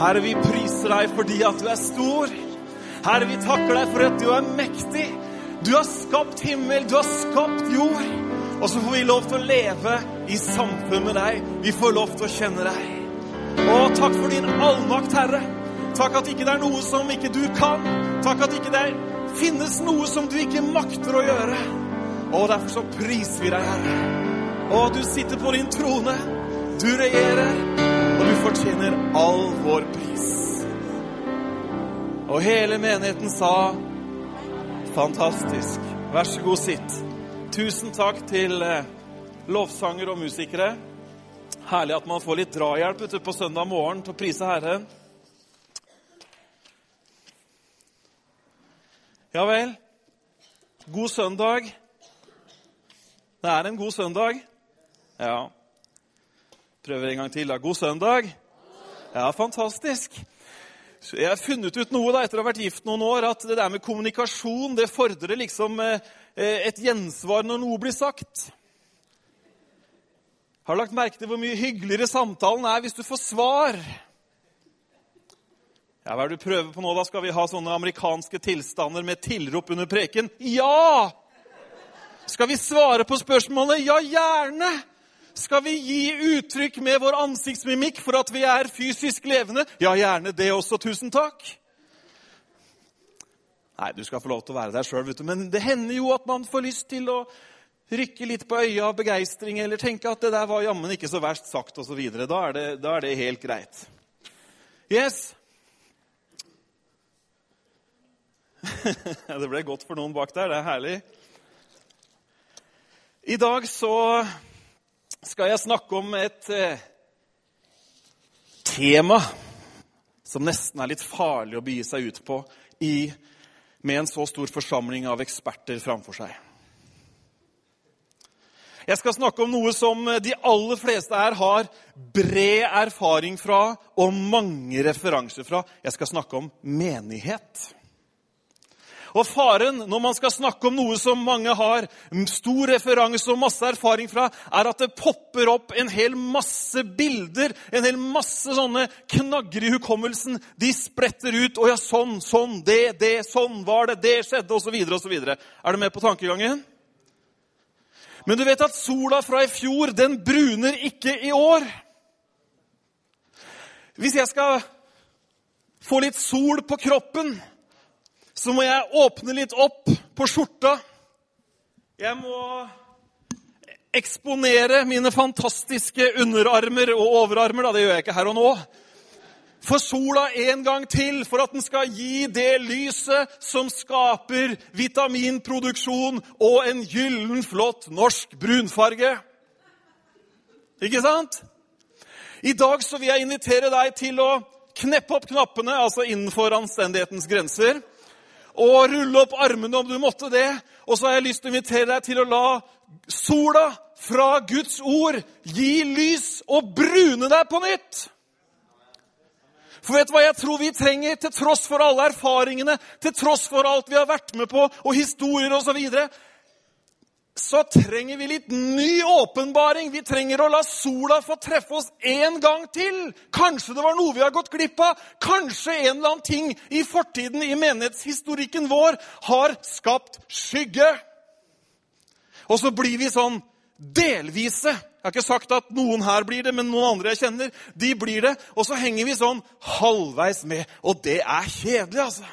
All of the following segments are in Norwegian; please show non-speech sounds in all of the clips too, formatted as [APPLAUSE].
Herre, vi priser deg fordi at du er stor. Herre, vi takker deg for at du er mektig. Du har skapt himmel, du har skapt jord. Og så får vi lov til å leve i samfunn med deg. Vi får lov til å kjenne deg. Å, takk for din allmakt, Herre. Takk at ikke det er noe som ikke du kan. Takk at ikke det finnes noe som du ikke makter å gjøre. Og derfor så priser vi deg, Herre. Å, du sitter på din trone. Du regjerer, og fortjener all vår pris. Og hele menigheten sa fantastisk. Vær så god, sitt. Tusen takk til eh, lovsanger og musikere. Herlig at man får litt drahjelp ute på søndag morgen til å prise Herren. Ja vel. God søndag. Det er en god søndag. Ja. Prøver en gang til. da. God søndag. Ja, fantastisk. Så Jeg har funnet ut noe da, etter å ha vært gift noen år, at det der med kommunikasjon det fordrer liksom eh, eh, et gjensvar når noe blir sagt. Har lagt merke til hvor mye hyggeligere samtalen er hvis du får svar? Ja, Hva er det du prøver på nå? Da skal vi ha sånne amerikanske tilstander med tilrop under preken? Ja! Skal vi svare på spørsmålet? Ja, gjerne! Skal vi gi uttrykk med vår ansiktsmimikk for at vi er fysisk levende? Ja, gjerne det også. Tusen takk. Nei, du skal få lov til å være der sjøl, men det hender jo at man får lyst til å rykke litt på øya av begeistring eller tenke at det der var jammen ikke så verst sagt osv. Da, er da er det helt greit. Yes. [LAUGHS] det ble godt for noen bak der. Det er herlig. I dag så skal jeg snakke om et eh, tema som nesten er litt farlig å begi seg ut på i, med en så stor forsamling av eksperter framfor seg. Jeg skal snakke om noe som de aller fleste her har bred erfaring fra og mange referanser fra. Jeg skal snakke om menighet. Og faren når man skal snakke om noe som mange har stor referanse og masse erfaring fra, er at det popper opp en hel masse bilder, en hel masse sånne knagger i hukommelsen. De spretter ut. 'Å ja, sånn, sånn, det, det, sånn var det, det skjedde', osv. osv. Er du med på tankegangen? Men du vet at sola fra i fjor, den bruner ikke i år. Hvis jeg skal få litt sol på kroppen så må jeg åpne litt opp på skjorta. Jeg må eksponere mine fantastiske underarmer og overarmer. Da. Det gjør jeg ikke her og nå. For sola en gang til, for at den skal gi det lyset som skaper vitaminproduksjon og en gyllen, flott norsk brunfarge. Ikke sant? I dag så vil jeg invitere deg til å kneppe opp knappene, altså innenfor anstendighetens grenser og rulle opp armene om du måtte det. Og så har jeg lyst til å invitere deg til å la sola fra Guds ord gi lys og brune deg på nytt. For vet du hva jeg tror vi trenger, til tross for alle erfaringene, til tross for alt vi har vært med på, og historier osv.? Så trenger vi litt ny åpenbaring. Vi trenger å la sola få treffe oss en gang til. Kanskje det var noe vi har gått glipp av. Kanskje en eller annen ting i fortiden, i menighetshistorikken vår, har skapt skygge. Og så blir vi sånn delvise. Jeg har ikke sagt at noen her blir det, men noen andre jeg kjenner, de blir det. Og så henger vi sånn halvveis med. Og det er kjedelig, altså.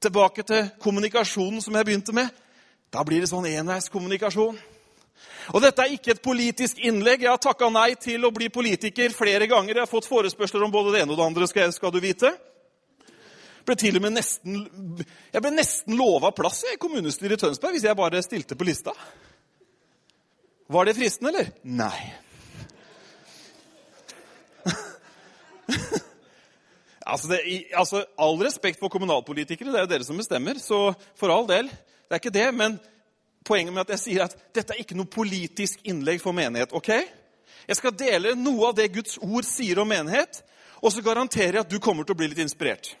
Tilbake til kommunikasjonen som jeg begynte med. Da blir det sånn enveiskommunikasjon. Og dette er ikke et politisk innlegg. Jeg har takka nei til å bli politiker flere ganger. Jeg har fått forespørsler om både det ene og det andre, skal, skal du vite. Ble til og med nesten, jeg ble nesten lova plass i kommunestyret i Tønsberg hvis jeg bare stilte på lista. Var det fristende, eller? Nei. [LAUGHS] altså, det, altså, All respekt for kommunalpolitikere, det er jo dere som bestemmer. Så for all del. Det er ikke det, men poenget med at jeg sier at dette er ikke noe politisk innlegg for menighet. ok? Jeg skal dele noe av det Guds ord sier om menighet, og så garanterer jeg at du kommer til å bli litt inspirert.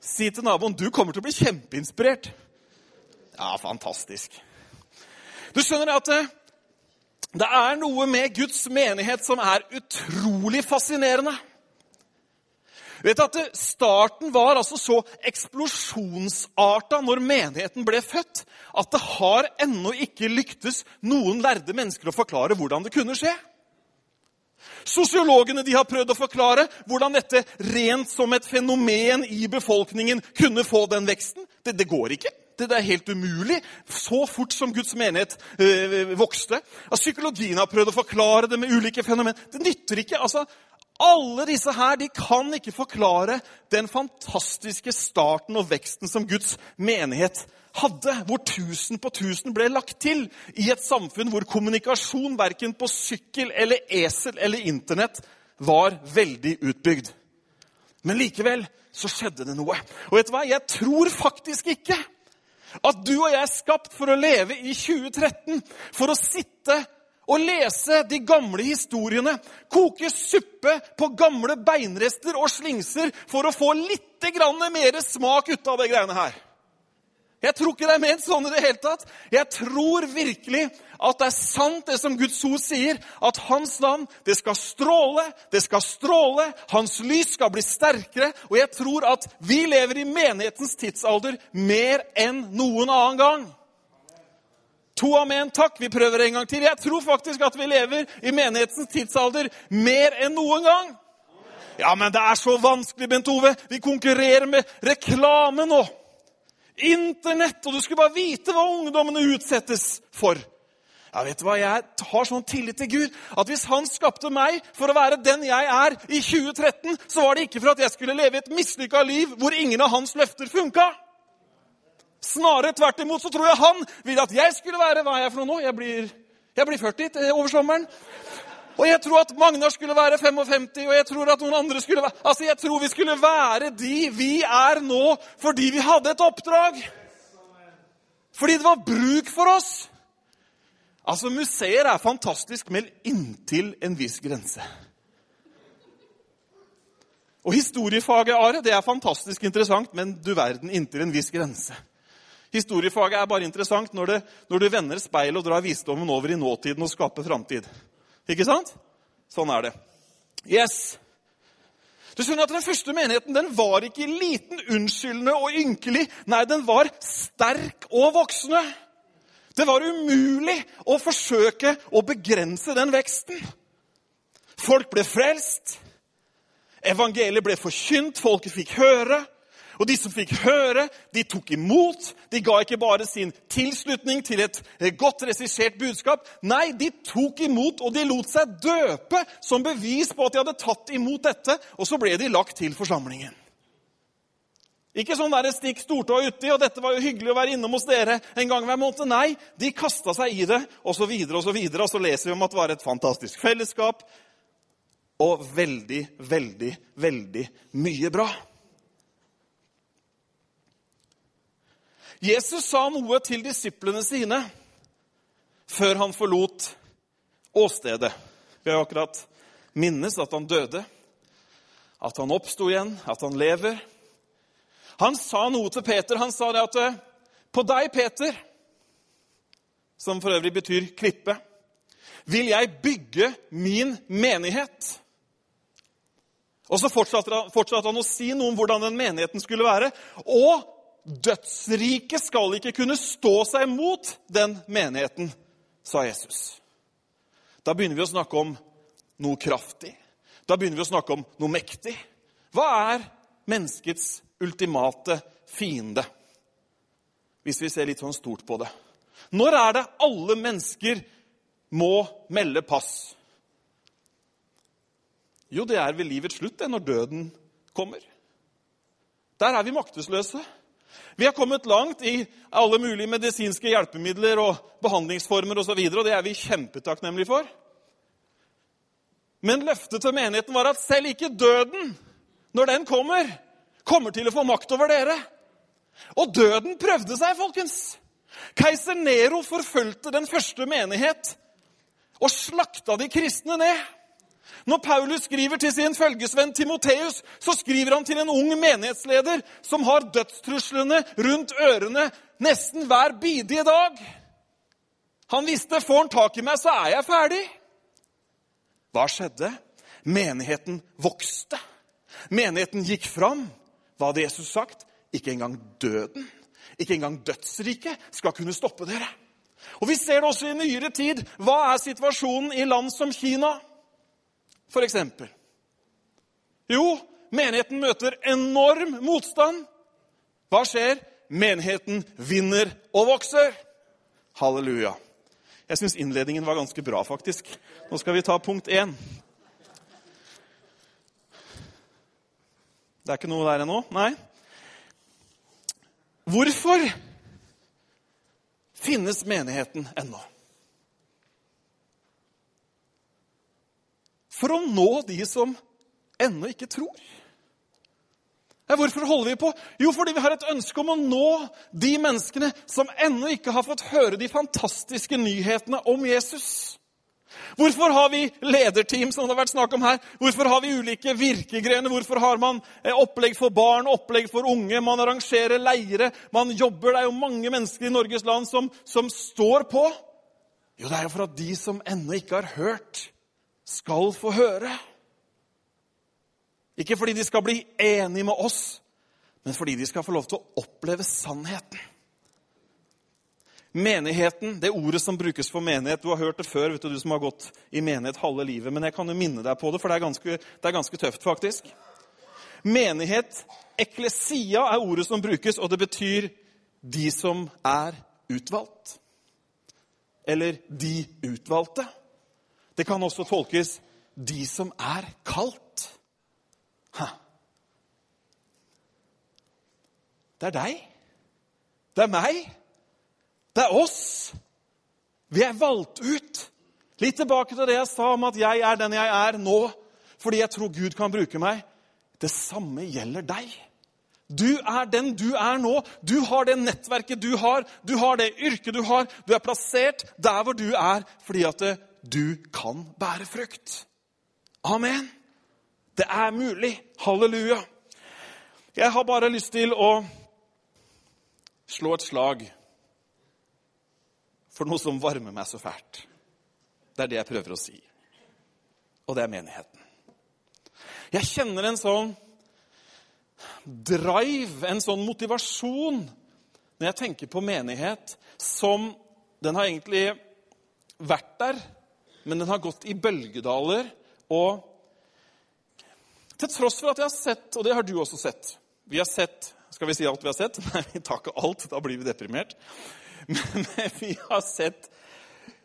Si til naboen du kommer til å bli kjempeinspirert. Ja, fantastisk. Du skjønner at det, det er noe med Guds menighet som er utrolig fascinerende. Vet du at Starten var altså så eksplosjonsarta når menigheten ble født, at det har ennå ikke lyktes noen lærde mennesker å forklare hvordan det kunne skje. Sosiologene de har prøvd å forklare hvordan dette rent som et fenomen i befolkningen kunne få den veksten. Det, det går ikke. Det, er helt umulig. Så fort som Guds menighet øh, vokste. Psykologien har prøvd å forklare det med ulike fenomen. Det nytter ikke. altså alle disse her de kan ikke forklare den fantastiske starten og veksten som Guds menighet hadde, hvor tusen på tusen ble lagt til i et samfunn hvor kommunikasjon verken på sykkel eller esel eller Internett var veldig utbygd. Men likevel så skjedde det noe. Og vet du hva? Jeg tror faktisk ikke at du og jeg er skapt for å leve i 2013 for å sitte å lese de gamle historiene, koke suppe på gamle beinrester og slingser for å få litt mer smak ut av de greiene her. Jeg tror ikke det er ment sånn i det hele tatt. Jeg tror virkelig at det er sant, det som Guds ord sier, at hans navn det skal stråle, det skal stråle, hans lys skal bli sterkere. Og jeg tror at vi lever i menighetens tidsalder mer enn noen annen gang. To amen, takk. Vi prøver en gang til. Jeg tror faktisk at vi lever i menighetens tidsalder mer enn noen gang. Ja, men det er så vanskelig, Bent Ove. Vi konkurrerer med reklame nå. Internett. Og du skulle bare vite hva ungdommene utsettes for. Ja, vet du hva? Jeg har sånn tillit til Gud at hvis han skapte meg for å være den jeg er i 2013, så var det ikke for at jeg skulle leve et mislykka liv hvor ingen av hans løfter funka. Snarere tvert imot så tror jeg han vil at jeg skulle være Hva er jeg for noe nå? Jeg blir, jeg blir 40 over sommeren. Og jeg tror at Magnar skulle være 55, og jeg tror at noen andre skulle være Altså, Jeg tror vi skulle være de vi er nå, fordi vi hadde et oppdrag. Fordi det var bruk for oss. Altså, Museer er fantastisk, men inntil en viss grense. Og historiefaget, Are, det er fantastisk interessant, men du verden inntil en viss grense. Historiefaget er bare interessant når, det, når du vender speilet og drar visdommen over i nåtiden og skaper framtid. Ikke sant? Sånn er det. Yes. Du skjønner at Den første menigheten den var ikke liten, unnskyldende og ynkelig. Nei, den var sterk og voksende. Det var umulig å forsøke å begrense den veksten. Folk ble frelst. Evangeliet ble forkynt, folket fikk høre. Og de som fikk høre, de tok imot. De ga ikke bare sin tilslutning til et godt regissert budskap. Nei, de tok imot, og de lot seg døpe som bevis på at de hadde tatt imot dette. Og så ble de lagt til forsamlingen. Ikke sånn der stikk stortå uti, og dette var jo hyggelig å være innom hos dere en gang hver måned. Nei, de kasta seg i det, og så videre og så videre. Og så leser vi om at det var et fantastisk fellesskap. Og veldig, veldig, veldig mye bra. Jesus sa noe til disiplene sine før han forlot åstedet. Vi har akkurat minnes at han døde, at han oppsto igjen, at han lever. Han sa noe til Peter. Han sa det at på deg, Peter, som for øvrig betyr klippe, vil jeg bygge min menighet. Og så fortsatte han, å si noe om hvordan den menigheten skulle være. Og Dødsriket skal ikke kunne stå seg mot den menigheten, sa Jesus. Da begynner vi å snakke om noe kraftig. Da begynner vi å snakke om noe mektig. Hva er menneskets ultimate fiende? Hvis vi ser litt sånn stort på det. Når er det alle mennesker må melde pass? Jo, det er ved livets slutt, det, når døden kommer. Der er vi maktesløse. Vi har kommet langt i alle mulige medisinske hjelpemidler og behandlingsformer osv., og, så videre, og det er vi kjempetakknemlige for. Men løftet til menigheten var at selv ikke døden, når den kommer, kommer til å få makt over dere. Og døden prøvde seg, folkens. Keiser Nero forfulgte den første menighet og slakta de kristne ned. Når Paulus skriver til sin følgesvenn Timoteus, så skriver han til en ung menighetsleder som har dødstruslene rundt ørene nesten hver bidige dag. Han visste får han tak i meg, så er jeg ferdig. Hva skjedde? Menigheten vokste. Menigheten gikk fram. Hva hadde Jesus sagt? Ikke engang døden, ikke engang dødsriket, skal kunne stoppe dere. Og Vi ser det også i nyere tid. Hva er situasjonen i land som Kina, f.eks.? Jo, menigheten møter enorm motstand. Hva skjer? Menigheten vinner og vokser. Halleluja. Jeg syns innledningen var ganske bra, faktisk. Nå skal vi ta punkt én. Det er ikke noe der ennå? Nei? Hvorfor finnes menigheten ennå? For å nå de som ennå ikke tror. Hvorfor holder vi på? Jo, fordi vi har et ønske om å nå de menneskene som ennå ikke har fått høre de fantastiske nyhetene om Jesus. Hvorfor har vi lederteam, som det har vært snakk om her? Hvorfor har vi ulike virkegrener? Hvorfor har man eh, opplegg for barn, opplegg for unge? Man arrangerer leire, man jobber. Det er jo mange mennesker i Norges land som, som står på. Jo, det er jo for at de som ennå ikke har hørt, skal få høre. Ikke fordi de skal bli enige med oss, men fordi de skal få lov til å oppleve sannheten. Menigheten, det ordet som brukes for menighet Du har hørt det før, vet du, du som har gått i menighet halve livet. Men jeg kan jo minne deg på det, for det er ganske, det er ganske tøft, faktisk. Menighet, eklesia, er ordet som brukes, og det betyr de som er utvalgt. Eller de utvalgte. Det kan også tolkes de som er kalt. Ha. Det er deg. Det er meg. Det er oss. Vi er valgt ut. Litt tilbake til det jeg sa om at jeg er den jeg er nå fordi jeg tror Gud kan bruke meg. Det samme gjelder deg. Du er den du er nå. Du har det nettverket du har, du har det yrket du har. Du er plassert der hvor du er fordi at du kan bære frukt. Amen. Det er mulig. Halleluja. Jeg har bare lyst til å slå et slag for noe som varmer meg så fælt. Det er det jeg prøver å si. Og det er menigheten. Jeg kjenner en sånn drive, en sånn motivasjon, når jeg tenker på menighet, som Den har egentlig vært der, men den har gått i bølgedaler. Og til tross for at jeg har sett, og det har du også sett Vi har sett Skal vi si alt vi har sett? [LAUGHS] Nei, vi tar ikke alt. Da blir vi deprimert. [LAUGHS] Men vi har sett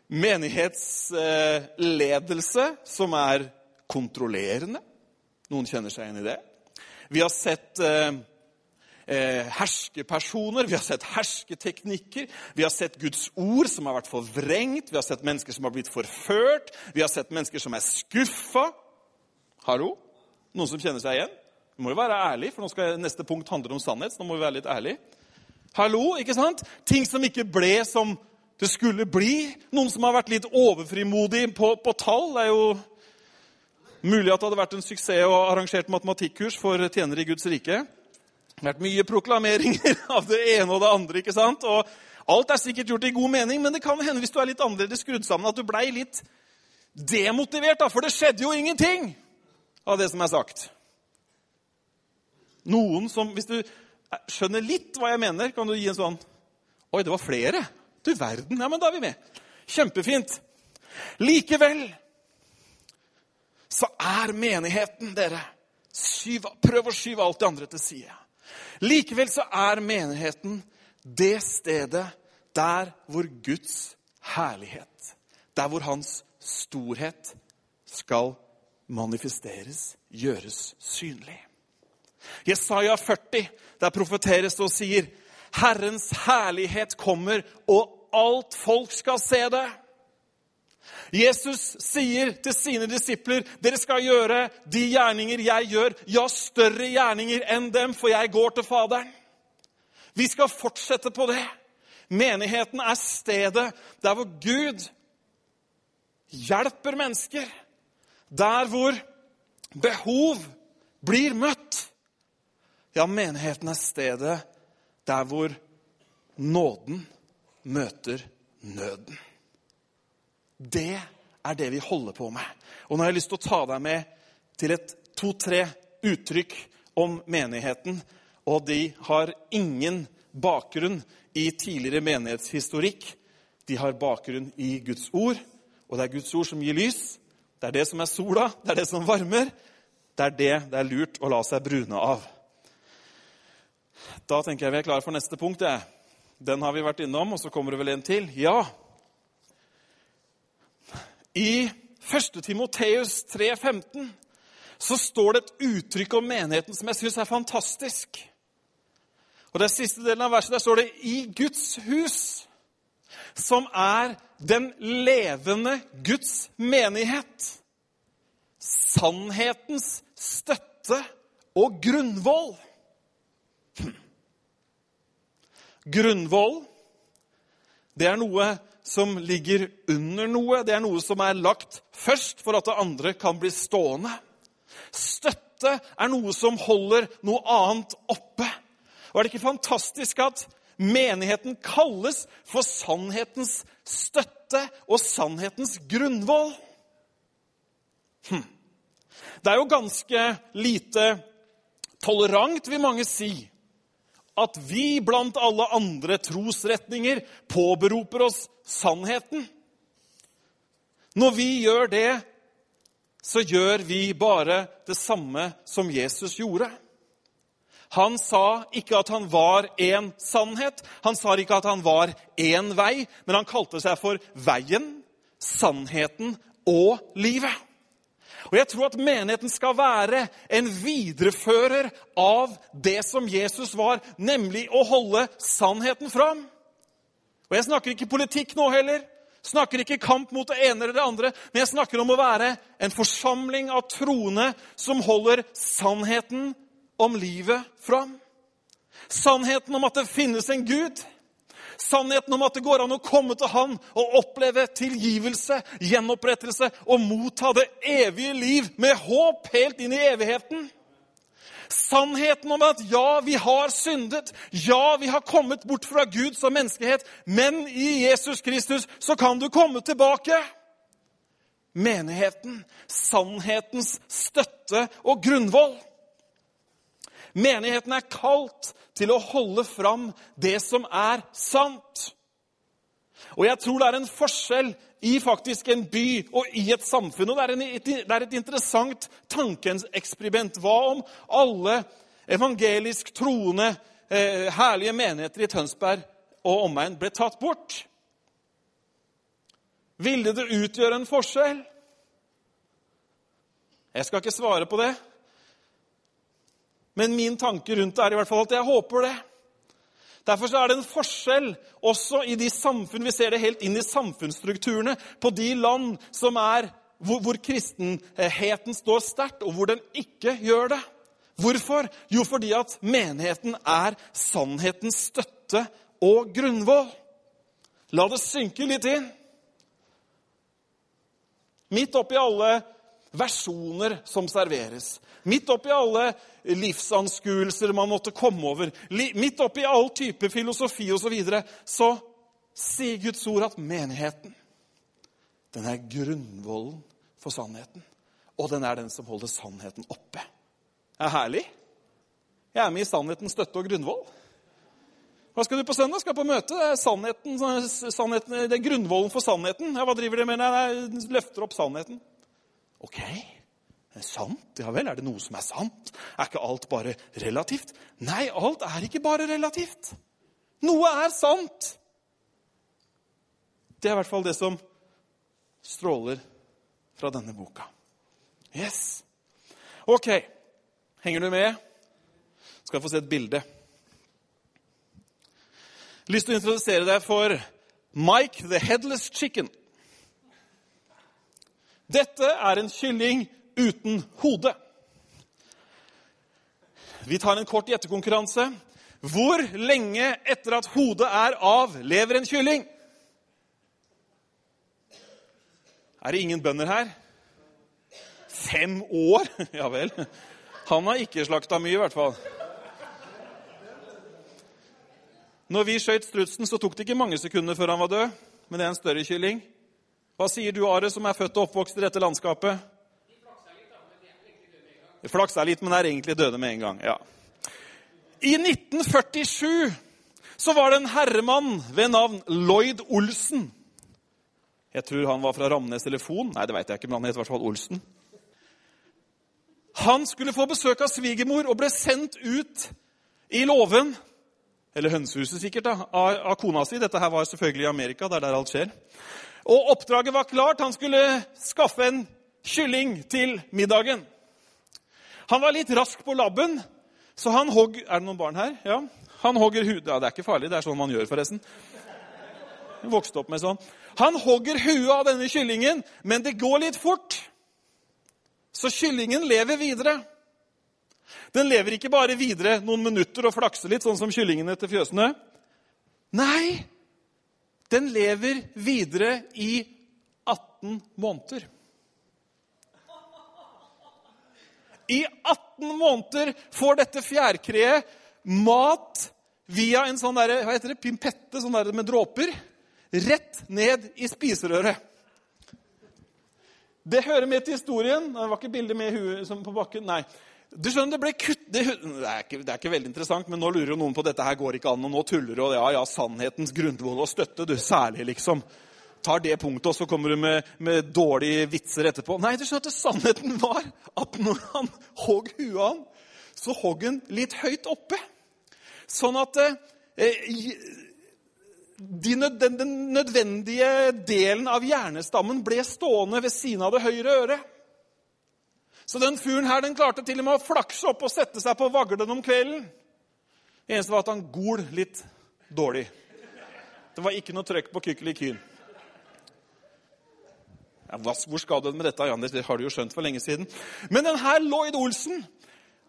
menighetsledelse som er kontrollerende. Noen kjenner seg igjen i det. Vi har sett eh, herskepersoner, vi har sett hersketeknikker. Vi har sett Guds ord som har vært forvrengt, vi har sett mennesker som har blitt forført. Vi har sett mennesker som er skuffa. Hallo? Noen som kjenner seg igjen? Vi må jo være ærlig, for nå skal neste punkt handle om sannhet. så nå må vi være litt ærlige. Hallo, ikke sant? Ting som ikke ble som det skulle bli. Noen som har vært litt overfrimodig på, på tall. Det er jo mulig at det hadde vært en suksess å arrangert matematikkurs for tjenere i Guds rike. Det har vært mye proklameringer [LAUGHS] av det ene og det andre. ikke sant? Og Alt er sikkert gjort i god mening, men det kan hende hvis du er litt annerledes skrudd sammen, at du blei litt demotivert. da, For det skjedde jo ingenting av det som er sagt. Noen som, Hvis du skjønner litt hva jeg mener, kan du gi en sånn Oi, det var flere! Du verden. Ja, men da er vi med. Kjempefint. Likevel så er menigheten, dere syv, Prøv å skyve alt det andre til side. Likevel så er menigheten det stedet der hvor Guds herlighet, der hvor Hans storhet skal manifesteres, gjøres synlig. Jesaja 40, der profeteres det og sier Herrens herlighet kommer, og alt folk skal se det. Jesus sier til sine disipler, 'Dere skal gjøre de gjerninger jeg gjør, ja, større gjerninger enn dem, for jeg går til Faderen.' Vi skal fortsette på det. Menigheten er stedet der hvor Gud hjelper mennesker. Der hvor behov blir møtt. Ja, menigheten er stedet der hvor nåden møter nøden. Det er det vi holder på med. Og nå har jeg lyst til å ta deg med til et to-tre uttrykk om menigheten, og de har ingen bakgrunn i tidligere menighetshistorikk. De har bakgrunn i Guds ord, og det er Guds ord som gir lys. Det er det som er sola, det er det som varmer. Det er det det er lurt å la seg brune av. Da tenker jeg vi er klare for neste punkt. Den har vi vært innom, og så kommer det vel en til. Ja. I 1. Timoteus 3,15 så står det et uttrykk om menigheten som jeg syns er fantastisk. Og det siste delen av verset der står det 'i Guds hus', som er den levende Guds menighet. Sannhetens støtte og grunnvoll. Grunnvoll, det er noe som ligger under noe. Det er noe som er lagt først for at det andre kan bli stående. Støtte er noe som holder noe annet oppe. Og Er det ikke fantastisk at menigheten kalles for sannhetens støtte og sannhetens grunnvoll? Hm. Det er jo ganske lite tolerant, vil mange si, at vi blant alle andre trosretninger påberoper oss sannheten. Når vi gjør det, så gjør vi bare det samme som Jesus gjorde. Han sa ikke at han var én sannhet, han sa ikke at han var én vei, men han kalte seg for veien, sannheten og livet. Og Jeg tror at menigheten skal være en viderefører av det som Jesus var, nemlig å holde sannheten fram. Og Jeg snakker ikke politikk nå heller. Snakker ikke kamp mot det ene eller det andre, men jeg snakker om å være en forsamling av troende som holder sannheten om livet fram. Sannheten om at det finnes en Gud Sannheten om at det går an å komme til Han og oppleve tilgivelse, gjenopprettelse og motta det evige liv med håp helt inn i evigheten. Sannheten om at ja, vi har syndet, ja, vi har kommet bort fra Gud som menneskehet, men i Jesus Kristus så kan du komme tilbake. Menigheten, sannhetens støtte og grunnvoll. Menigheten er kalt til å holde fram det som er sant. Og jeg tror det er en forskjell i faktisk en by og i et samfunn. Og det er, en, det er et interessant tankeeksperiment. Hva om alle evangelisk troende, eh, herlige menigheter i Tønsberg og omegn ble tatt bort? Ville det utgjøre en forskjell? Jeg skal ikke svare på det. Men min tanke rundt det er i hvert fall at jeg håper det. Derfor er det en forskjell også i de samfunn Vi ser det helt inn i samfunnsstrukturene på de land som er, hvor, hvor kristenheten står sterkt, og hvor den ikke gjør det. Hvorfor? Jo, fordi at menigheten er sannhetens støtte og grunnvoll. La det synke litt inn. Midt oppi alle versjoner som serveres, midt oppi alle livsanskuelser man måtte komme over, midt oppi all type filosofi osv., så, videre, så sier Guds ord at menigheten den er grunnvollen for sannheten. Og den er den som holder sannheten oppe. Det er herlig. Jeg er med i Sannhetens støtte og grunnvoll. Hva skal du på søndag? Skal på møte. Det er, sannheten, sannheten, det er grunnvollen for sannheten. Ja, hva driver de med? Nei, løfter opp sannheten. Ok. Er sant? Ja vel, er det noe som er sant? Er ikke alt bare relativt? Nei, alt er ikke bare relativt. Noe er sant. Det er i hvert fall det som stråler fra denne boka. Yes. Ok, henger du med? Skal få se et bilde. Lyst til å introdusere deg for Mike the Headless Chicken. Dette er en kylling uten hode. Vi tar en kort gjettekonkurranse. Hvor lenge etter at hodet er av, lever en kylling? Er det ingen bønder her? Fem år? [LAUGHS] Ja vel. Han har ikke slakta mye, i hvert fall. Når vi skjøt strutsen, så tok det ikke mange sekunder før han var død. Men det er en større kylling. Hva sier du, Are, som er født og oppvokst i dette landskapet? Flaksa litt, men er egentlig døde med en gang. ja. I 1947 så var det en herremann ved navn Lloyd Olsen. Jeg tror han var fra Ramnes Telefon. Nei, det vet jeg ikke, men han het i hvert fall Olsen. Han skulle få besøk av svigermor og ble sendt ut i låven eller hønsehuset sikkert, da, av, av, kona si. Dette her var selvfølgelig i Amerika, det er der alt skjer. Og oppdraget var klart. Han skulle skaffe en kylling til middagen. Han var litt rask på labben, så han hogg Er det noen barn her? Ja. Han hogger huet Ja, det er ikke farlig. Det er sånn man gjør, forresten. Jeg vokste opp med sånn. Han hogger huet av denne kyllingen, men det går litt fort. Så kyllingen lever videre. Den lever ikke bare videre noen minutter og flakser litt, sånn som kyllingene til fjøsene. Nei, den lever videre i 18 måneder. I 18 måneder får dette fjærkreet mat via en sånn der, hva heter det, pimpette sånn der med dråper rett ned i spiserøret. Det hører med til historien. Det var ikke bilde med huet på bakken. Nei. Du skjønner, Det ble kutt... Det, det, er ikke, det, er ikke, veldig interessant, men nå lurer jo noen på dette her går ikke an. Og nå tuller og ja, ja, sannhetens grunnvoll og støtte, du. Særlig, liksom. Tar det punktet, og så kommer du med, med dårlige vitser etterpå. Nei, du skjønner at sannheten var at når han hogg huet av så hogg han litt høyt oppe. Sånn at eh, de, den, den nødvendige delen av hjernestammen ble stående ved siden av det høyre øret. Så den fyren her den klarte til og med å flakse opp og sette seg på vaglen om kvelden. Det eneste var at han gol litt dårlig. Det var ikke noe trøkk på kykelikyn. Ja, hvor skal du med dette, Jan? Det har du jo skjønt for lenge siden. Men denne Lloyd Olsen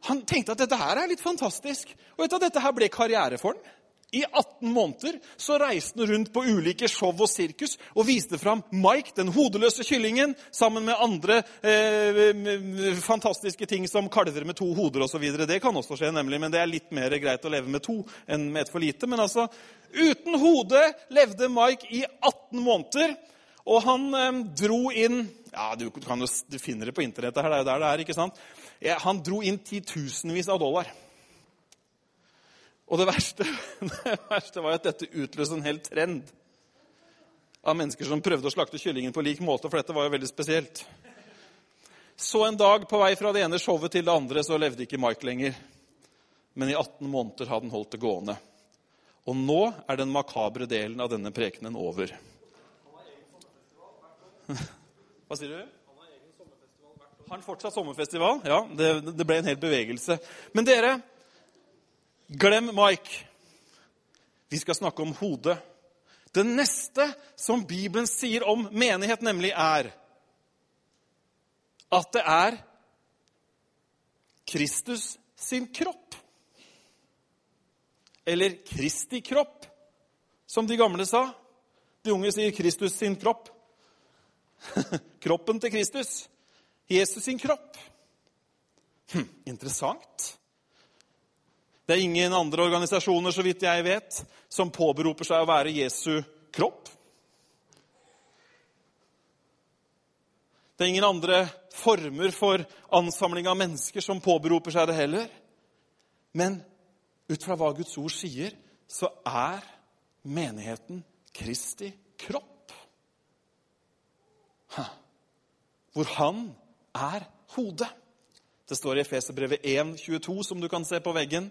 han tenkte at dette her er litt fantastisk. Og vet du, dette her ble karriere for han. I 18 måneder så reiste han rundt på ulike show og sirkus og viste fram Mike, den hodeløse kyllingen, sammen med andre eh, fantastiske ting som kalver med to hoder osv. Det kan også skje, nemlig, men det er litt mer greit å leve med to enn med et for lite. Men altså, uten hode levde Mike i 18 måneder. Og han eh, dro inn ja, du, kan jo, du finner det på internettet her, det er jo der det er. ikke sant? Ja, han dro inn titusenvis av dollar. Og det verste, [LAUGHS] det verste var at dette utløste en hel trend av mennesker som prøvde å slakte kyllingen på lik måte, for dette var jo veldig spesielt. Så en dag på vei fra det ene showet til det andre så levde ikke Mike lenger. Men i 18 måneder hadde han holdt det gående. Og nå er den makabre delen av denne prekenen over. [LAUGHS] Hva sier du? Han fortsatt sommerfestival? Ja, det, det ble en hel bevegelse. Men dere, Glem Mike. Vi skal snakke om hodet. Det neste som Bibelen sier om menighet, nemlig er at det er Kristus sin kropp. Eller Kristi kropp, som de gamle sa. De unge sier Kristus sin kropp. [LAUGHS] Kroppen til Kristus. Jesus sin kropp. Hm, interessant. Det er ingen andre organisasjoner så vidt jeg vet, som påberoper seg å være Jesu kropp. Det er ingen andre former for ansamling av mennesker som påberoper seg det heller. Men ut fra hva Guds ord sier, så er menigheten Kristi kropp. Hvor han er hodet. Det står i Efeserbrevet 1,22, som du kan se på veggen.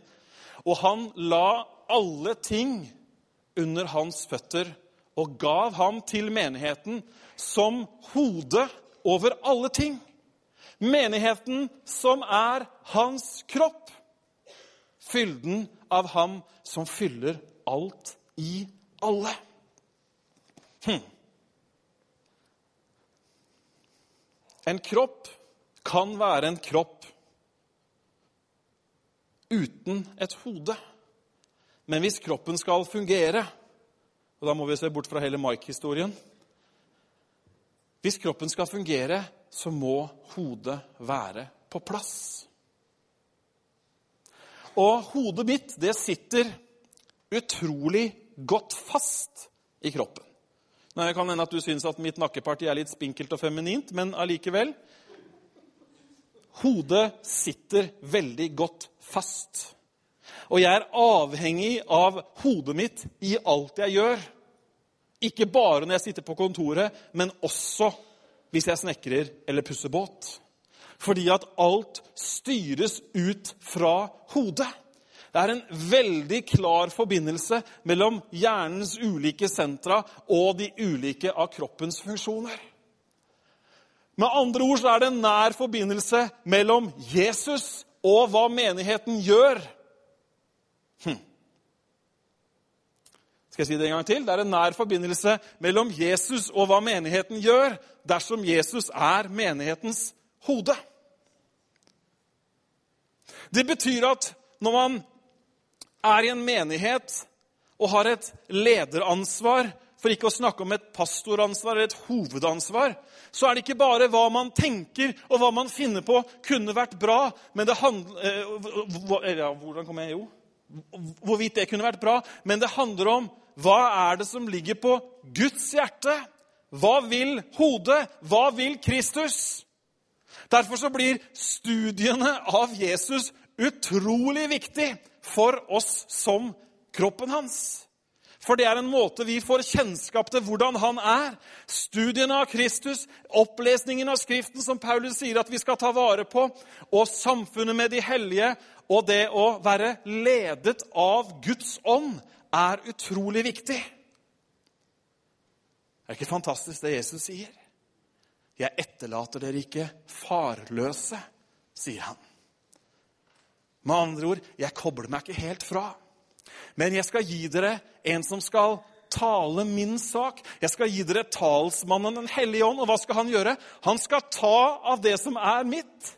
Og han la alle ting under hans føtter og gav ham til menigheten som hode over alle ting. Menigheten som er hans kropp. Fylden av ham som fyller alt i alle. Hm. En kropp kan være en kropp uten et hode. Men hvis kroppen skal fungere Og da må vi se bort fra hele Mike-historien. Hvis kroppen skal fungere, så må hodet være på plass. Og hodet mitt, det sitter utrolig godt fast i kroppen. Nå kan hende at du syns at mitt nakkeparti er litt spinkelt og feminint, men allikevel hodet sitter veldig godt fast. Og jeg er avhengig av hodet mitt i alt jeg gjør. Ikke bare når jeg sitter på kontoret, men også hvis jeg snekrer eller pusser båt. Fordi at alt styres ut fra hodet. Det er en veldig klar forbindelse mellom hjernens ulike sentra og de ulike av kroppens funksjoner. Med andre ord så er det en nær forbindelse mellom Jesus og hva menigheten gjør. Hm. Skal jeg si det en gang til? Det er en nær forbindelse mellom Jesus og hva menigheten gjør, dersom Jesus er menighetens hode. Det betyr at når man er i en menighet og har et lederansvar, for ikke å snakke om et pastoransvar eller et hovedansvar, så er det ikke bare hva man tenker og hva man finner på kunne vært bra, men det handler eh, ja, Hvordan kom jeg jo? Hvorvidt det kunne vært bra. Men det handler om hva er det som ligger på Guds hjerte? Hva vil hodet? Hva vil Kristus? Derfor så blir studiene av Jesus utrolig viktig for oss som kroppen hans. For det er en måte vi får kjennskap til hvordan han er. Studiene av Kristus, opplesningen av Skriften, som Paulus sier at vi skal ta vare på, og samfunnet med de hellige, og det å være ledet av Guds ånd, er utrolig viktig. Det er ikke fantastisk det Jesus sier? Jeg etterlater dere ikke farløse, sier han. Med andre ord, jeg kobler meg ikke helt fra. Men jeg skal gi dere en som skal tale min sak. Jeg skal gi dere talsmannen Den hellige ånd. Og hva skal han gjøre? Han skal ta av det som er mitt,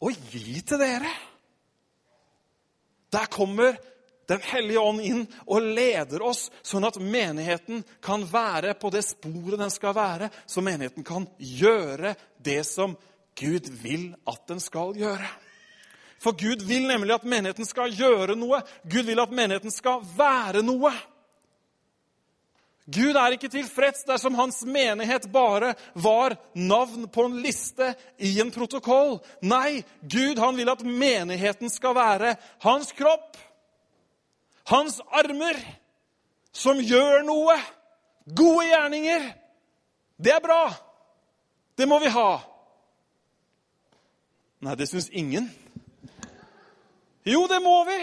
og gi til dere. Der kommer Den hellige ånd inn og leder oss, sånn at menigheten kan være på det sporet den skal være, så menigheten kan gjøre det som Gud vil at den skal gjøre. For Gud vil nemlig at menigheten skal gjøre noe. Gud vil at menigheten skal være noe. Gud er ikke tilfreds dersom hans menighet bare var navn på en liste i en protokoll. Nei, Gud han vil at menigheten skal være hans kropp, hans armer, som gjør noe. Gode gjerninger. Det er bra. Det må vi ha. Nei, det syns ingen. Jo, det må vi.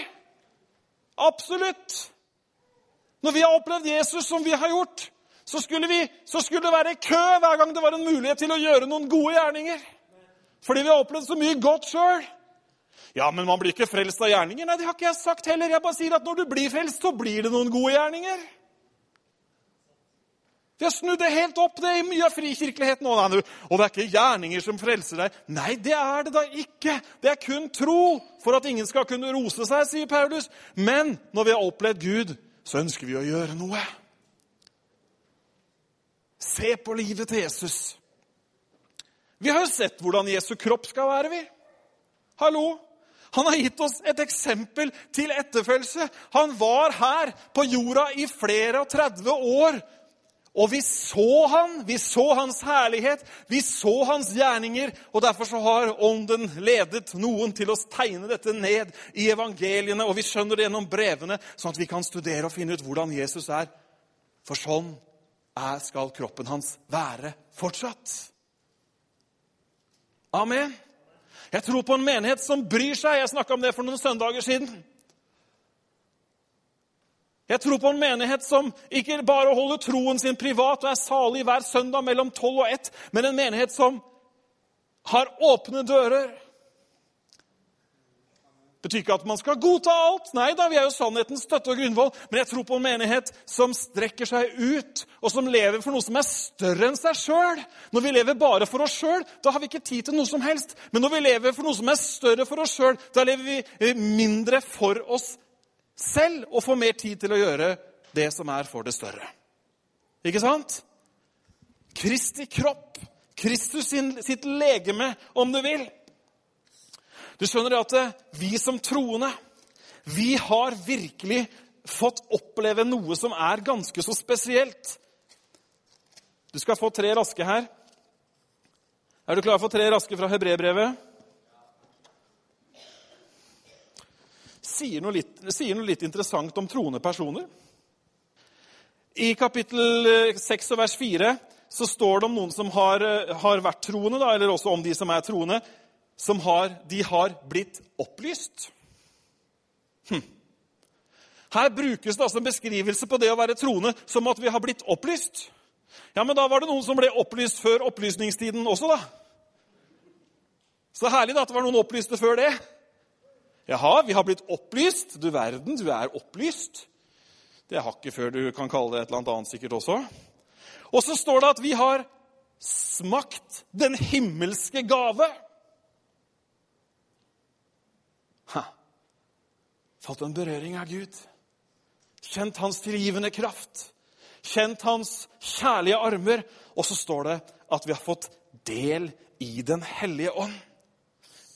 Absolutt. Når vi har opplevd Jesus som vi har gjort, så skulle, vi, så skulle, det være kø hver gang det var en mulighet til å gjøre noen gode gjerninger. Fordi vi har opplevd så mye godt sjøl. Ja, men man blir ikke frelst av gjerninger. Nei, det har ikke jeg sagt heller. Jeg bare sier at når du blir frelst, så blir det noen gode gjerninger. Vi har snudd det helt opp det er mye av frikirkeligheten. Og det er ikke gjerninger som frelser deg. Nei, det er det da ikke. Det er kun tro for at ingen skal kunne rose seg, sier Paulus. Men når vi har opplevd Gud, så ønsker vi å gjøre noe. Se på livet til Jesus. Vi har jo sett hvordan Jesu kropp skal være, vi. Hallo? Han har gitt oss et eksempel til etterfølgelse. Han var her på jorda i flere og 30 år og vi så han, vi så hans herlighet, vi så hans gjerninger. Og derfor så har Ånden ledet noen til å tegne dette ned i evangeliene. Og vi skjønner det gjennom brevene, sånn at vi kan studere og finne ut hvordan Jesus er. For sånn er, skal kroppen hans være fortsatt. Amen. Jeg tror på en menighet som bryr seg. Jeg snakka om det for noen søndager siden. Jeg tror på en menighet som ikke bare holder troen sin privat og er salig hver søndag mellom tolv og ett, men en menighet som har åpne dører. Det betyr ikke at man skal godta alt. Nei da, vi er jo sannhetens støtte og grunnvoll. Men jeg tror på en menighet som strekker seg ut, og som lever for noe som er større enn seg sjøl. Når vi lever bare for oss sjøl, da har vi ikke tid til noe som helst. Men når vi lever for noe som er større for oss sjøl, da lever vi mindre for oss selv og få mer tid til å gjøre det som er for det større. Ikke sant? Kristi kropp, Kristus sin, sitt legeme, om du vil. Du skjønner at eh, vi som troende, vi har virkelig fått oppleve noe som er ganske så spesielt. Du skal få tre raske her. Er du klar for tre raske fra hebreerbrevet? Sier noe, litt, sier noe litt interessant om troende personer. I kapittel 6 og vers 4 så står det om noen som har, har vært troende, da, eller også om de som er troende, som har, de har blitt opplyst. Hm. Her brukes det altså en beskrivelse på det å være troende som at vi har blitt opplyst. Ja, men da var det noen som ble opplyst før opplysningstiden også, da. Så herlig da, at det var noen opplyste før det. Jaha, vi har blitt opplyst. Du verden, du er opplyst. Det er hakket før du kan kalle det et eller annet sikkert også. Og så står det at vi har smakt den himmelske gave. Ha. Fått en berøring av Gud. Kjent hans tilgivende kraft kjent hans kjærlige armer. Og så står det at vi har fått del i Den hellige ånd.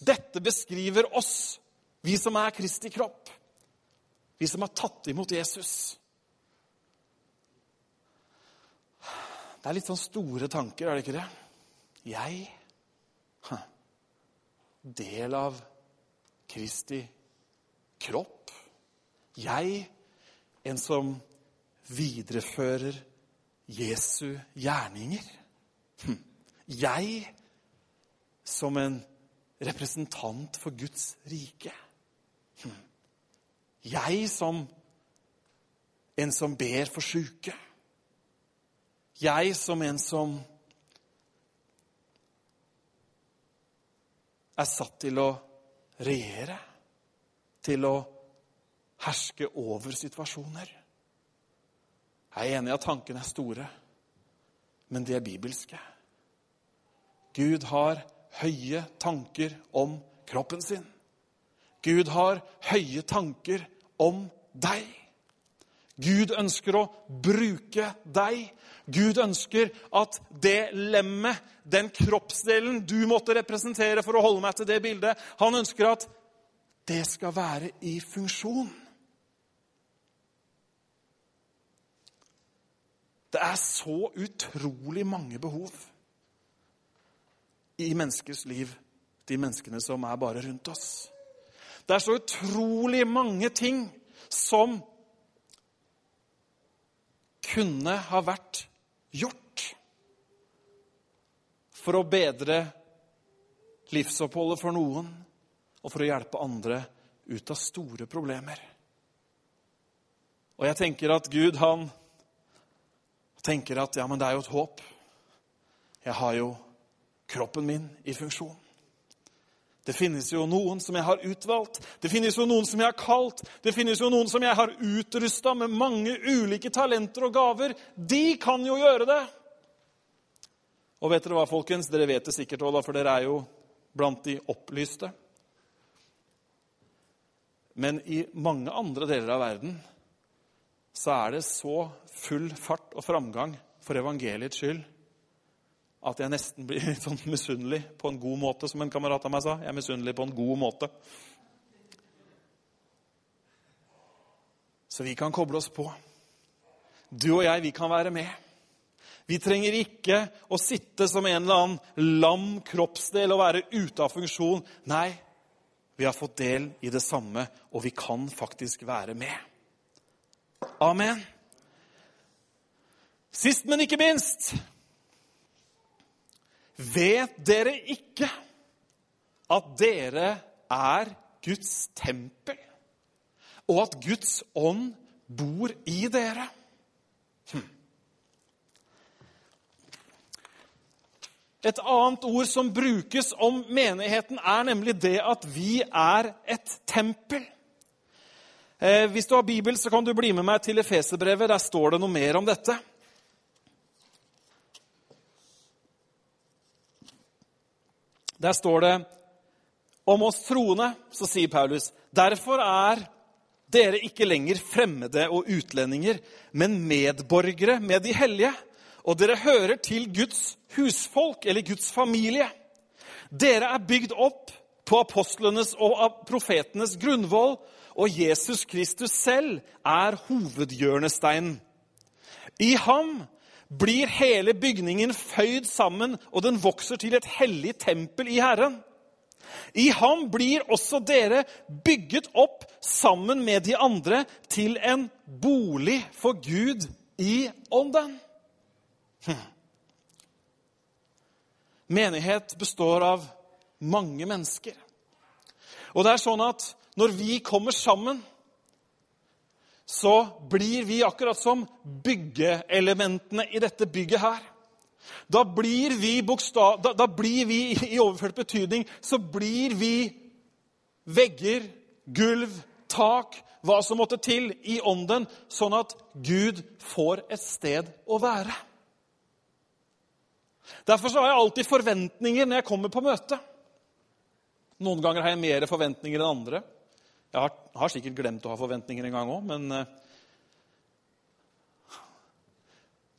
Dette beskriver oss, vi som er Kristi kropp, vi som har tatt imot Jesus. Det er litt sånn store tanker, er det ikke det? Jeg Del av Kristi kropp. Jeg, en som viderefører Jesu gjerninger. Hm. Jeg som en representant for Guds rike. Jeg som en som ber for sjuke. Jeg som en som er satt til å regjere, til å herske over situasjoner. Jeg er enig i at tankene er store, men de er bibelske. Gud har høye tanker om kroppen sin. Gud har høye tanker om deg. Gud ønsker å bruke deg. Gud ønsker at det lemmet, den kroppsdelen du måtte representere for å holde meg til det bildet, han ønsker at det skal være i funksjon. Det er så utrolig mange behov i menneskers liv, de menneskene som er bare rundt oss. Det er så utrolig mange ting som kunne ha vært gjort for å bedre livsoppholdet for noen og for å hjelpe andre ut av store problemer. Og jeg tenker at Gud, han tenker at ja, men det er jo et håp. Jeg har jo kroppen min i funksjon. Det finnes jo noen som jeg har utvalgt, det finnes jo noen som jeg har kalt, det finnes jo noen som jeg har utrusta med mange ulike talenter og gaver. De kan jo gjøre det! Og vet dere hva, folkens? Dere vet det sikkert òg, for dere er jo blant de opplyste. Men i mange andre deler av verden så er det så full fart og framgang for evangeliets skyld at jeg nesten blir [LAUGHS] sånn misunnelig på en god måte, som en kamerat av meg sa. Jeg er misunnelig på en god måte. Så vi kan koble oss på. Du og jeg, vi kan være med. Vi trenger ikke å sitte som en eller annen lam kroppsdel og være ute av funksjon. Nei, vi har fått del i det samme, og vi kan faktisk være med. Amen. Sist, men ikke minst Vet dere ikke at dere er Guds tempel, og at Guds ånd bor i dere? Hm. Et annet ord som brukes om menigheten, er nemlig det at vi er et tempel. Eh, hvis du har Bibel, så kan du bli med meg til Efeserbrevet. Der står det noe mer om dette. Der står det om oss troende, så sier Paulus, derfor er dere ikke lenger fremmede og utlendinger, men medborgere med de hellige. Og dere hører til Guds husfolk, eller Guds familie. Dere er bygd opp på apostlenes og profetenes grunnvoll og Jesus Kristus selv er hovedhjørnesteinen. I ham blir hele bygningen føyd sammen, og den vokser til et hellig tempel i Herren. I ham blir også dere bygget opp sammen med de andre til en bolig for Gud i ånden. Hm. Menighet består av mange mennesker. Og det er sånn at når vi kommer sammen, så blir vi akkurat som byggeelementene i dette bygget her. Da blir vi, bokstav, da, da blir vi i overført betydning så blir vi vegger, gulv, tak, hva som måtte til i ånden, sånn at Gud får et sted å være. Derfor har jeg alltid forventninger når jeg kommer på møte. Noen ganger har jeg mer forventninger enn andre. Jeg har, har sikkert glemt å ha forventninger en gang òg, men eh,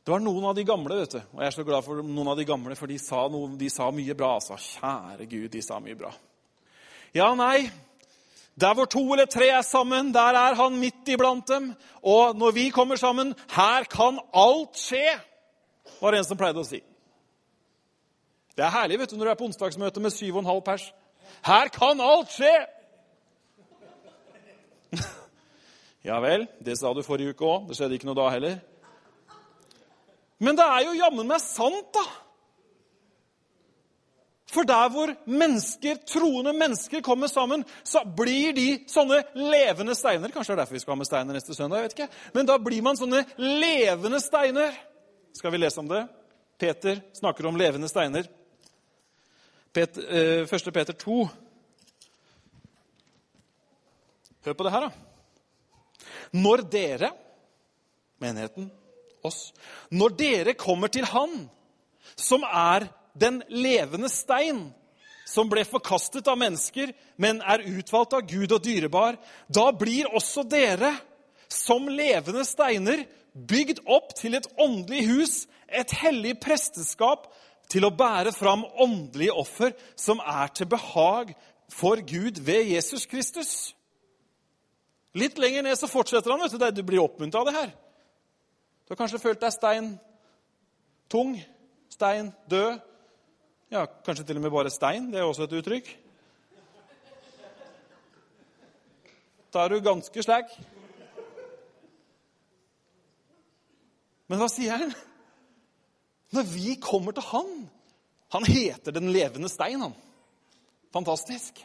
Det var noen av de gamle, vet du. og jeg er så glad for noen av de gamle, for de sa, noe, de sa mye bra. altså. Kjære Gud, de sa mye bra. Ja, nei. Der hvor to eller tre er sammen, der er han midt iblant dem. Og når vi kommer sammen, her kan alt skje, var det en som pleide å si. Det er herlig vet du, når du er på onsdagsmøte med syv og en halv pers. Her kan alt skje! [LAUGHS] ja vel, det sa du forrige uke òg. Det skjedde ikke noe da heller. Men det er jo jammen meg sant, da. For der hvor mennesker, troende mennesker kommer sammen, så blir de sånne levende steiner. Kanskje det er derfor vi skal ha med steiner neste søndag. jeg vet ikke. Men da blir man sånne levende steiner. Skal vi lese om det? Peter snakker om levende steiner. Peter, eh, 1. Peter 2. Hør på det her, da. Når dere, menigheten, oss. Når dere kommer til Han, som er den levende stein, som ble forkastet av mennesker, men er utvalgt av Gud og dyrebar, da blir også dere, som levende steiner, bygd opp til et åndelig hus, et hellig presteskap, til å bære fram åndelige offer som er til behag for Gud ved Jesus Kristus. Litt lenger ned så fortsetter han. vet Du du blir oppmuntra av det her. Du har kanskje følt deg stein tung, stein død. Ja, kanskje til og med bare stein. Det er også et uttrykk. Da er du ganske slag. Men hva sier han? Når vi kommer til han Han heter Den levende stein, han. Fantastisk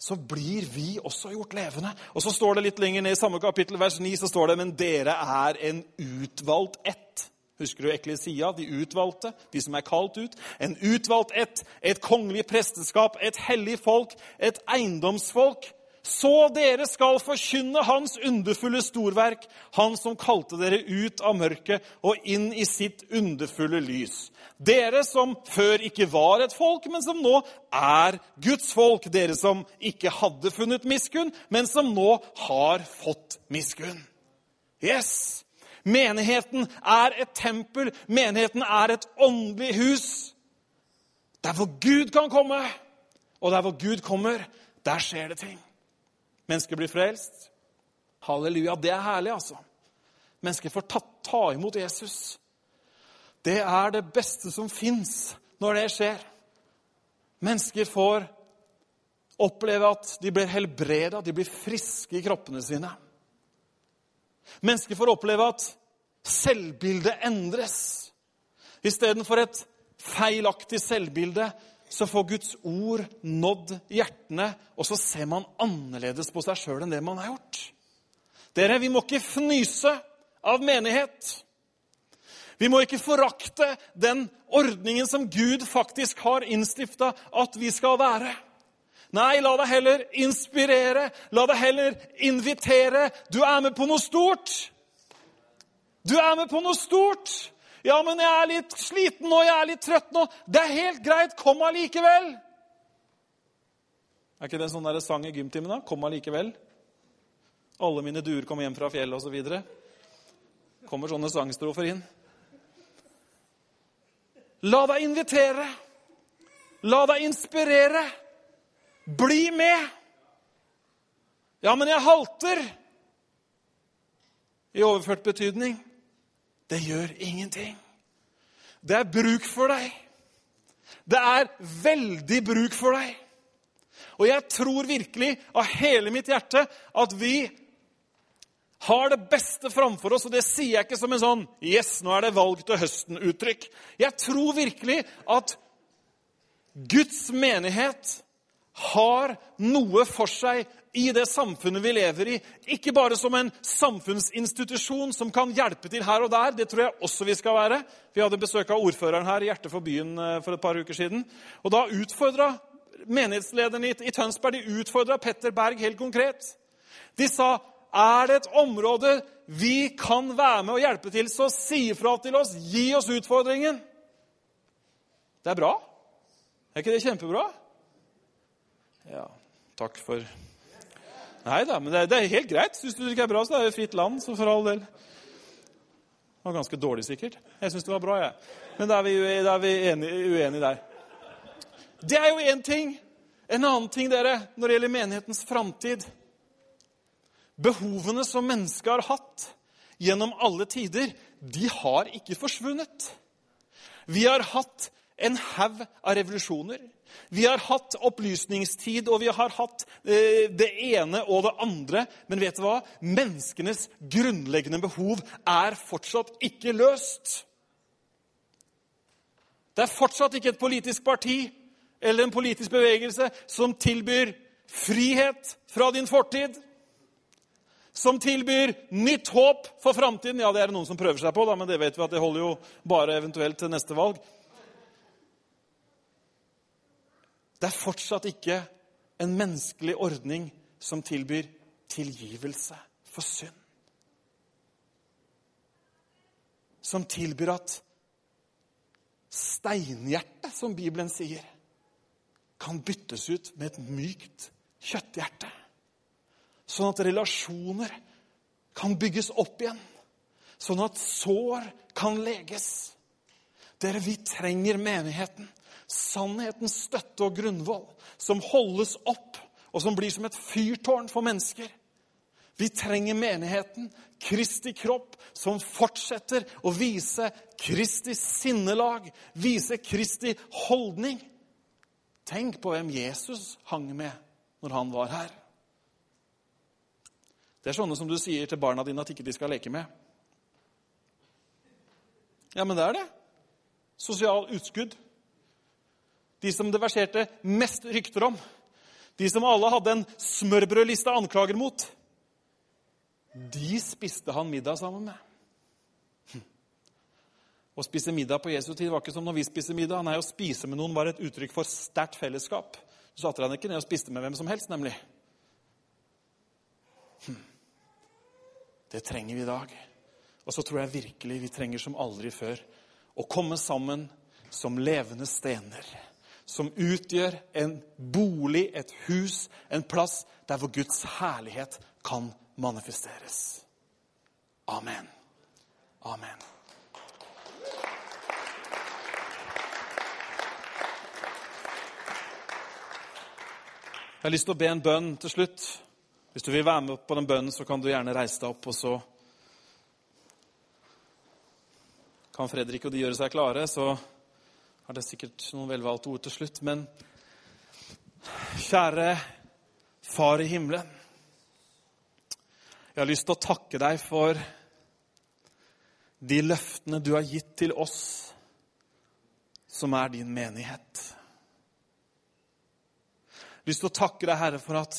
så blir vi også gjort levende. Og så står det litt lenger ned i samme kapittel, vers 9, så står det men dere er en utvalgt ett. Husker du eklesia, de utvalgte, de som er kalt ut? En utvalgt ett, et kongelig presteskap, et hellig folk, et eiendomsfolk så dere skal forkynne Hans underfulle storverk, Han som kalte dere ut av mørket og inn i sitt underfulle lys. Dere som før ikke var et folk, men som nå er Guds folk. Dere som ikke hadde funnet miskunn, men som nå har fått miskunn. Yes! Menigheten er et tempel. Menigheten er et åndelig hus. Der hvor Gud kan komme. Og der hvor Gud kommer, der skjer det ting. Mennesker blir frelst. Halleluja. Det er herlig, altså. Mennesker får ta, ta imot Jesus. Det er det beste som fins når det skjer. Mennesker får oppleve at de blir helbreda, de blir friske i kroppene sine. Mennesker får oppleve at selvbildet endres. Istedenfor et feilaktig selvbilde så får Guds ord nådd hjertene, og så ser man annerledes på seg sjøl enn det man har gjort. Dere, vi må ikke fnyse av menighet. Vi må ikke forakte den ordningen som Gud faktisk har innstifta at vi skal være. Nei, la deg heller inspirere, la deg heller invitere. Du er med på noe stort. Du er med på noe stort. Ja, men jeg er litt sliten nå, jeg er litt trøtt nå. Det er helt greit. Kom allikevel. Er ikke det en sånn der sang i gymtimen? da? Kom allikevel. Alle mine duer kom hjem fra fjellet osv. Kommer sånne sangstrofer inn. La deg invitere. La deg inspirere. Bli med. Ja, men jeg halter. I overført betydning. Det gjør ingenting. Det er bruk for deg. Det er veldig bruk for deg. Og jeg tror virkelig av hele mitt hjerte at vi har det beste framfor oss. Og det sier jeg ikke som en sånn 'Yes, nå er det valg til høsten'-uttrykk. Jeg tror virkelig at Guds menighet har noe for seg i det samfunnet vi lever i. Ikke bare som en samfunnsinstitusjon som kan hjelpe til her og der. Det tror jeg også vi skal være. Vi hadde besøk av ordføreren her i Hjertet for byen eh, for et par uker siden. Og da utfordra menighetslederne i Tønsberg de utfordra Petter Berg helt konkret. De sa er det et område vi kan være med og hjelpe til, så si ifra til oss. Gi oss utfordringen. Det er bra. Er ikke det kjempebra? Ja, takk for Nei da, men det, det, er helt greit. Syns du det ikke er bra, så det er jo fritt land, så for all del. Det var ganske dårlig, sikkert. Jeg syns det var bra, jeg. Men da er vi, da er vi enige, uenige der. Det er jo én ting. En annen ting, dere, når det gjelder menighetens framtid. Behovene som mennesket har hatt gjennom alle tider, de har ikke forsvunnet. Vi har hatt en haug av revolusjoner. Vi har hatt opplysningstid, og vi har hatt eh, det ene og det andre. Men vet du hva? Menneskenes grunnleggende behov er fortsatt ikke løst. Det er fortsatt ikke et politisk parti eller en politisk bevegelse som tilbyr frihet fra din fortid som tilbyr nytt håp for framtiden. Ja, det er det noen som prøver seg på, da, men det vet vi at det holder jo bare eventuelt til neste valg. Det er fortsatt ikke en menneskelig ordning som tilbyr tilgivelse for synd. Som tilbyr at steinhjertet, som Bibelen sier, kan byttes ut med et mykt kjøtthjerte. Sånn at relasjoner kan bygges opp igjen. Sånn at sår kan leges. Dere, vi trenger menigheten. Sannhetens støtte og grunnvoll som holdes opp, og som blir som et fyrtårn for mennesker. Vi trenger menigheten, Kristi kropp, som fortsetter å vise Kristi sinnelag, vise Kristi holdning. Tenk på hvem Jesus hang med når han var her. Det er sånne som du sier til barna dine at ikke de skal leke med. Ja, men det er det. Sosial utskudd. De som det verserte mest rykter om. De som alle hadde en smørbrødliste anklager mot. De spiste han middag sammen med. Hm. Å spise middag på Jesu tid var ikke som når vi spiser middag. Nei, Å spise med noen var et uttrykk for sterkt fellesskap. Så satte han ikke ned og spiste med hvem som helst, nemlig. Hm. Det trenger vi i dag. Og så tror jeg virkelig vi trenger som aldri før å komme sammen som levende stener. Som utgjør en bolig, et hus, en plass der hvor Guds herlighet kan manifesteres. Amen. Amen. Jeg har lyst til å be en bønn til slutt. Hvis du vil være med på den bønnen, så kan du gjerne reise deg opp, og så kan Fredrik og de gjøre seg klare. Så har det sikkert noen velvalgte ord til slutt. Men kjære Far i himmelen. Jeg har lyst til å takke deg for de løftene du har gitt til oss som er din menighet. Jeg har lyst til å takke deg, Herre, for at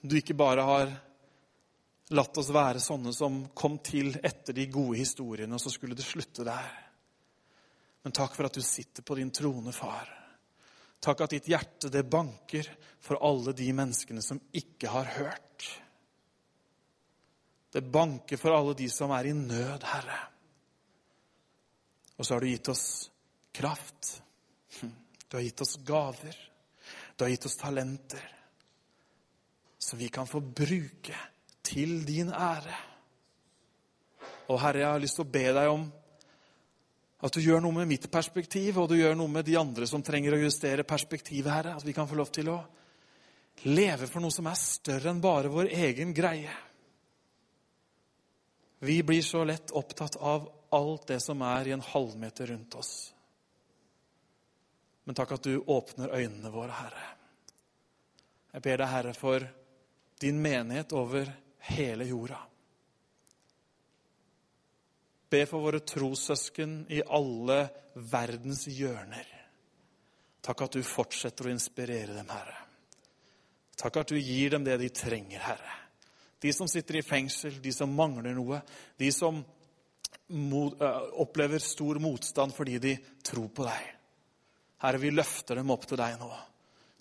du ikke bare har latt oss være sånne som kom til etter de gode historiene, og så skulle det slutte der. Men takk for at du sitter på din trone, far. Takk at ditt hjerte det banker for alle de menneskene som ikke har hørt. Det banker for alle de som er i nød, Herre. Og så har du gitt oss kraft. Du har gitt oss gaver. Du har gitt oss talenter som vi kan få bruke til din ære. Og Herre, jeg har lyst til å be deg om at du gjør noe med mitt perspektiv, og du gjør noe med de andre som trenger å justere perspektivet, Herre. At vi kan få lov til å leve for noe som er større enn bare vår egen greie. Vi blir så lett opptatt av alt det som er i en halvmeter rundt oss. Men takk at du åpner øynene våre, Herre. Jeg ber deg, Herre, for din menighet over hele jorda. Be for våre trossøsken i alle verdens hjørner. Takk at du fortsetter å inspirere dem, Herre. Takk at du gir dem det de trenger, Herre. De som sitter i fengsel, de som mangler noe, de som opplever stor motstand fordi de tror på deg. Herre, vi løfter dem opp til deg nå.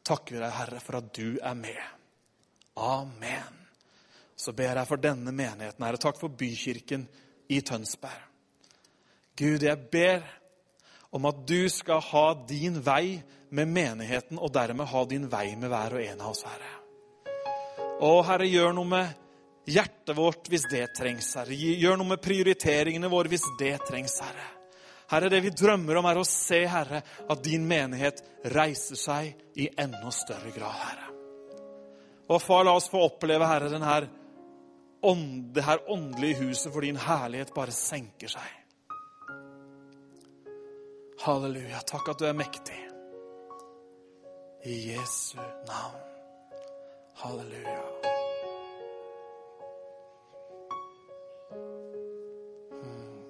Takker deg, Herre, for at du er med. Amen. Så ber jeg for denne menigheten, Herre. Takk for bykirken i Tønsberg. Gud, jeg ber om at du skal ha din vei med menigheten, og dermed ha din vei med hver og en av oss, Herre. Å, Herre, gjør noe med hjertet vårt hvis det trengs, Herre. Gjør noe med prioriteringene våre hvis det trengs, Herre. Herre, det vi drømmer om, er å se, Herre, at din menighet reiser seg i enda større grad, Herre. Og far, la oss få oppleve, Herre, den her ånd, det her åndelige huset for din herlighet bare senker seg. Halleluja. Takk at du er mektig. I Jesu navn. Halleluja. Hmm.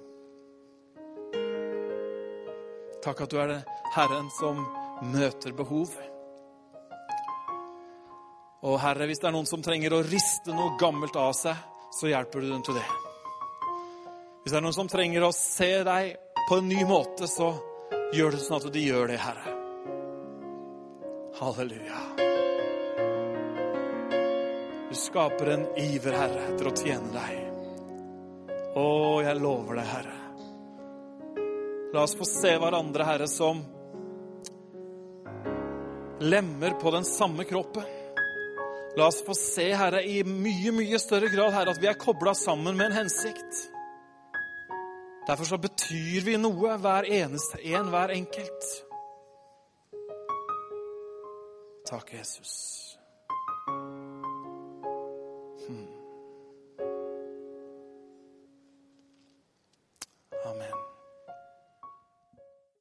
Takk at du er det Herren som møter behov. Og Herre, hvis det er noen som trenger å riste noe gammelt av seg, så hjelper du dem til det. Hvis det er noen som trenger å se deg på en ny måte, så gjør det sånn at de gjør det, Herre. Halleluja. Du skaper en iver, Herre, etter å tjene deg. Å, jeg lover deg, Herre. La oss få se hverandre, Herre, som lemmer på den samme kroppen. La oss få se, Herre, i mye, mye større grad, Herre, at vi er kobla sammen med en hensikt. Derfor så betyr vi noe, hver eneste en, hver enkelt. Takk, Jesus.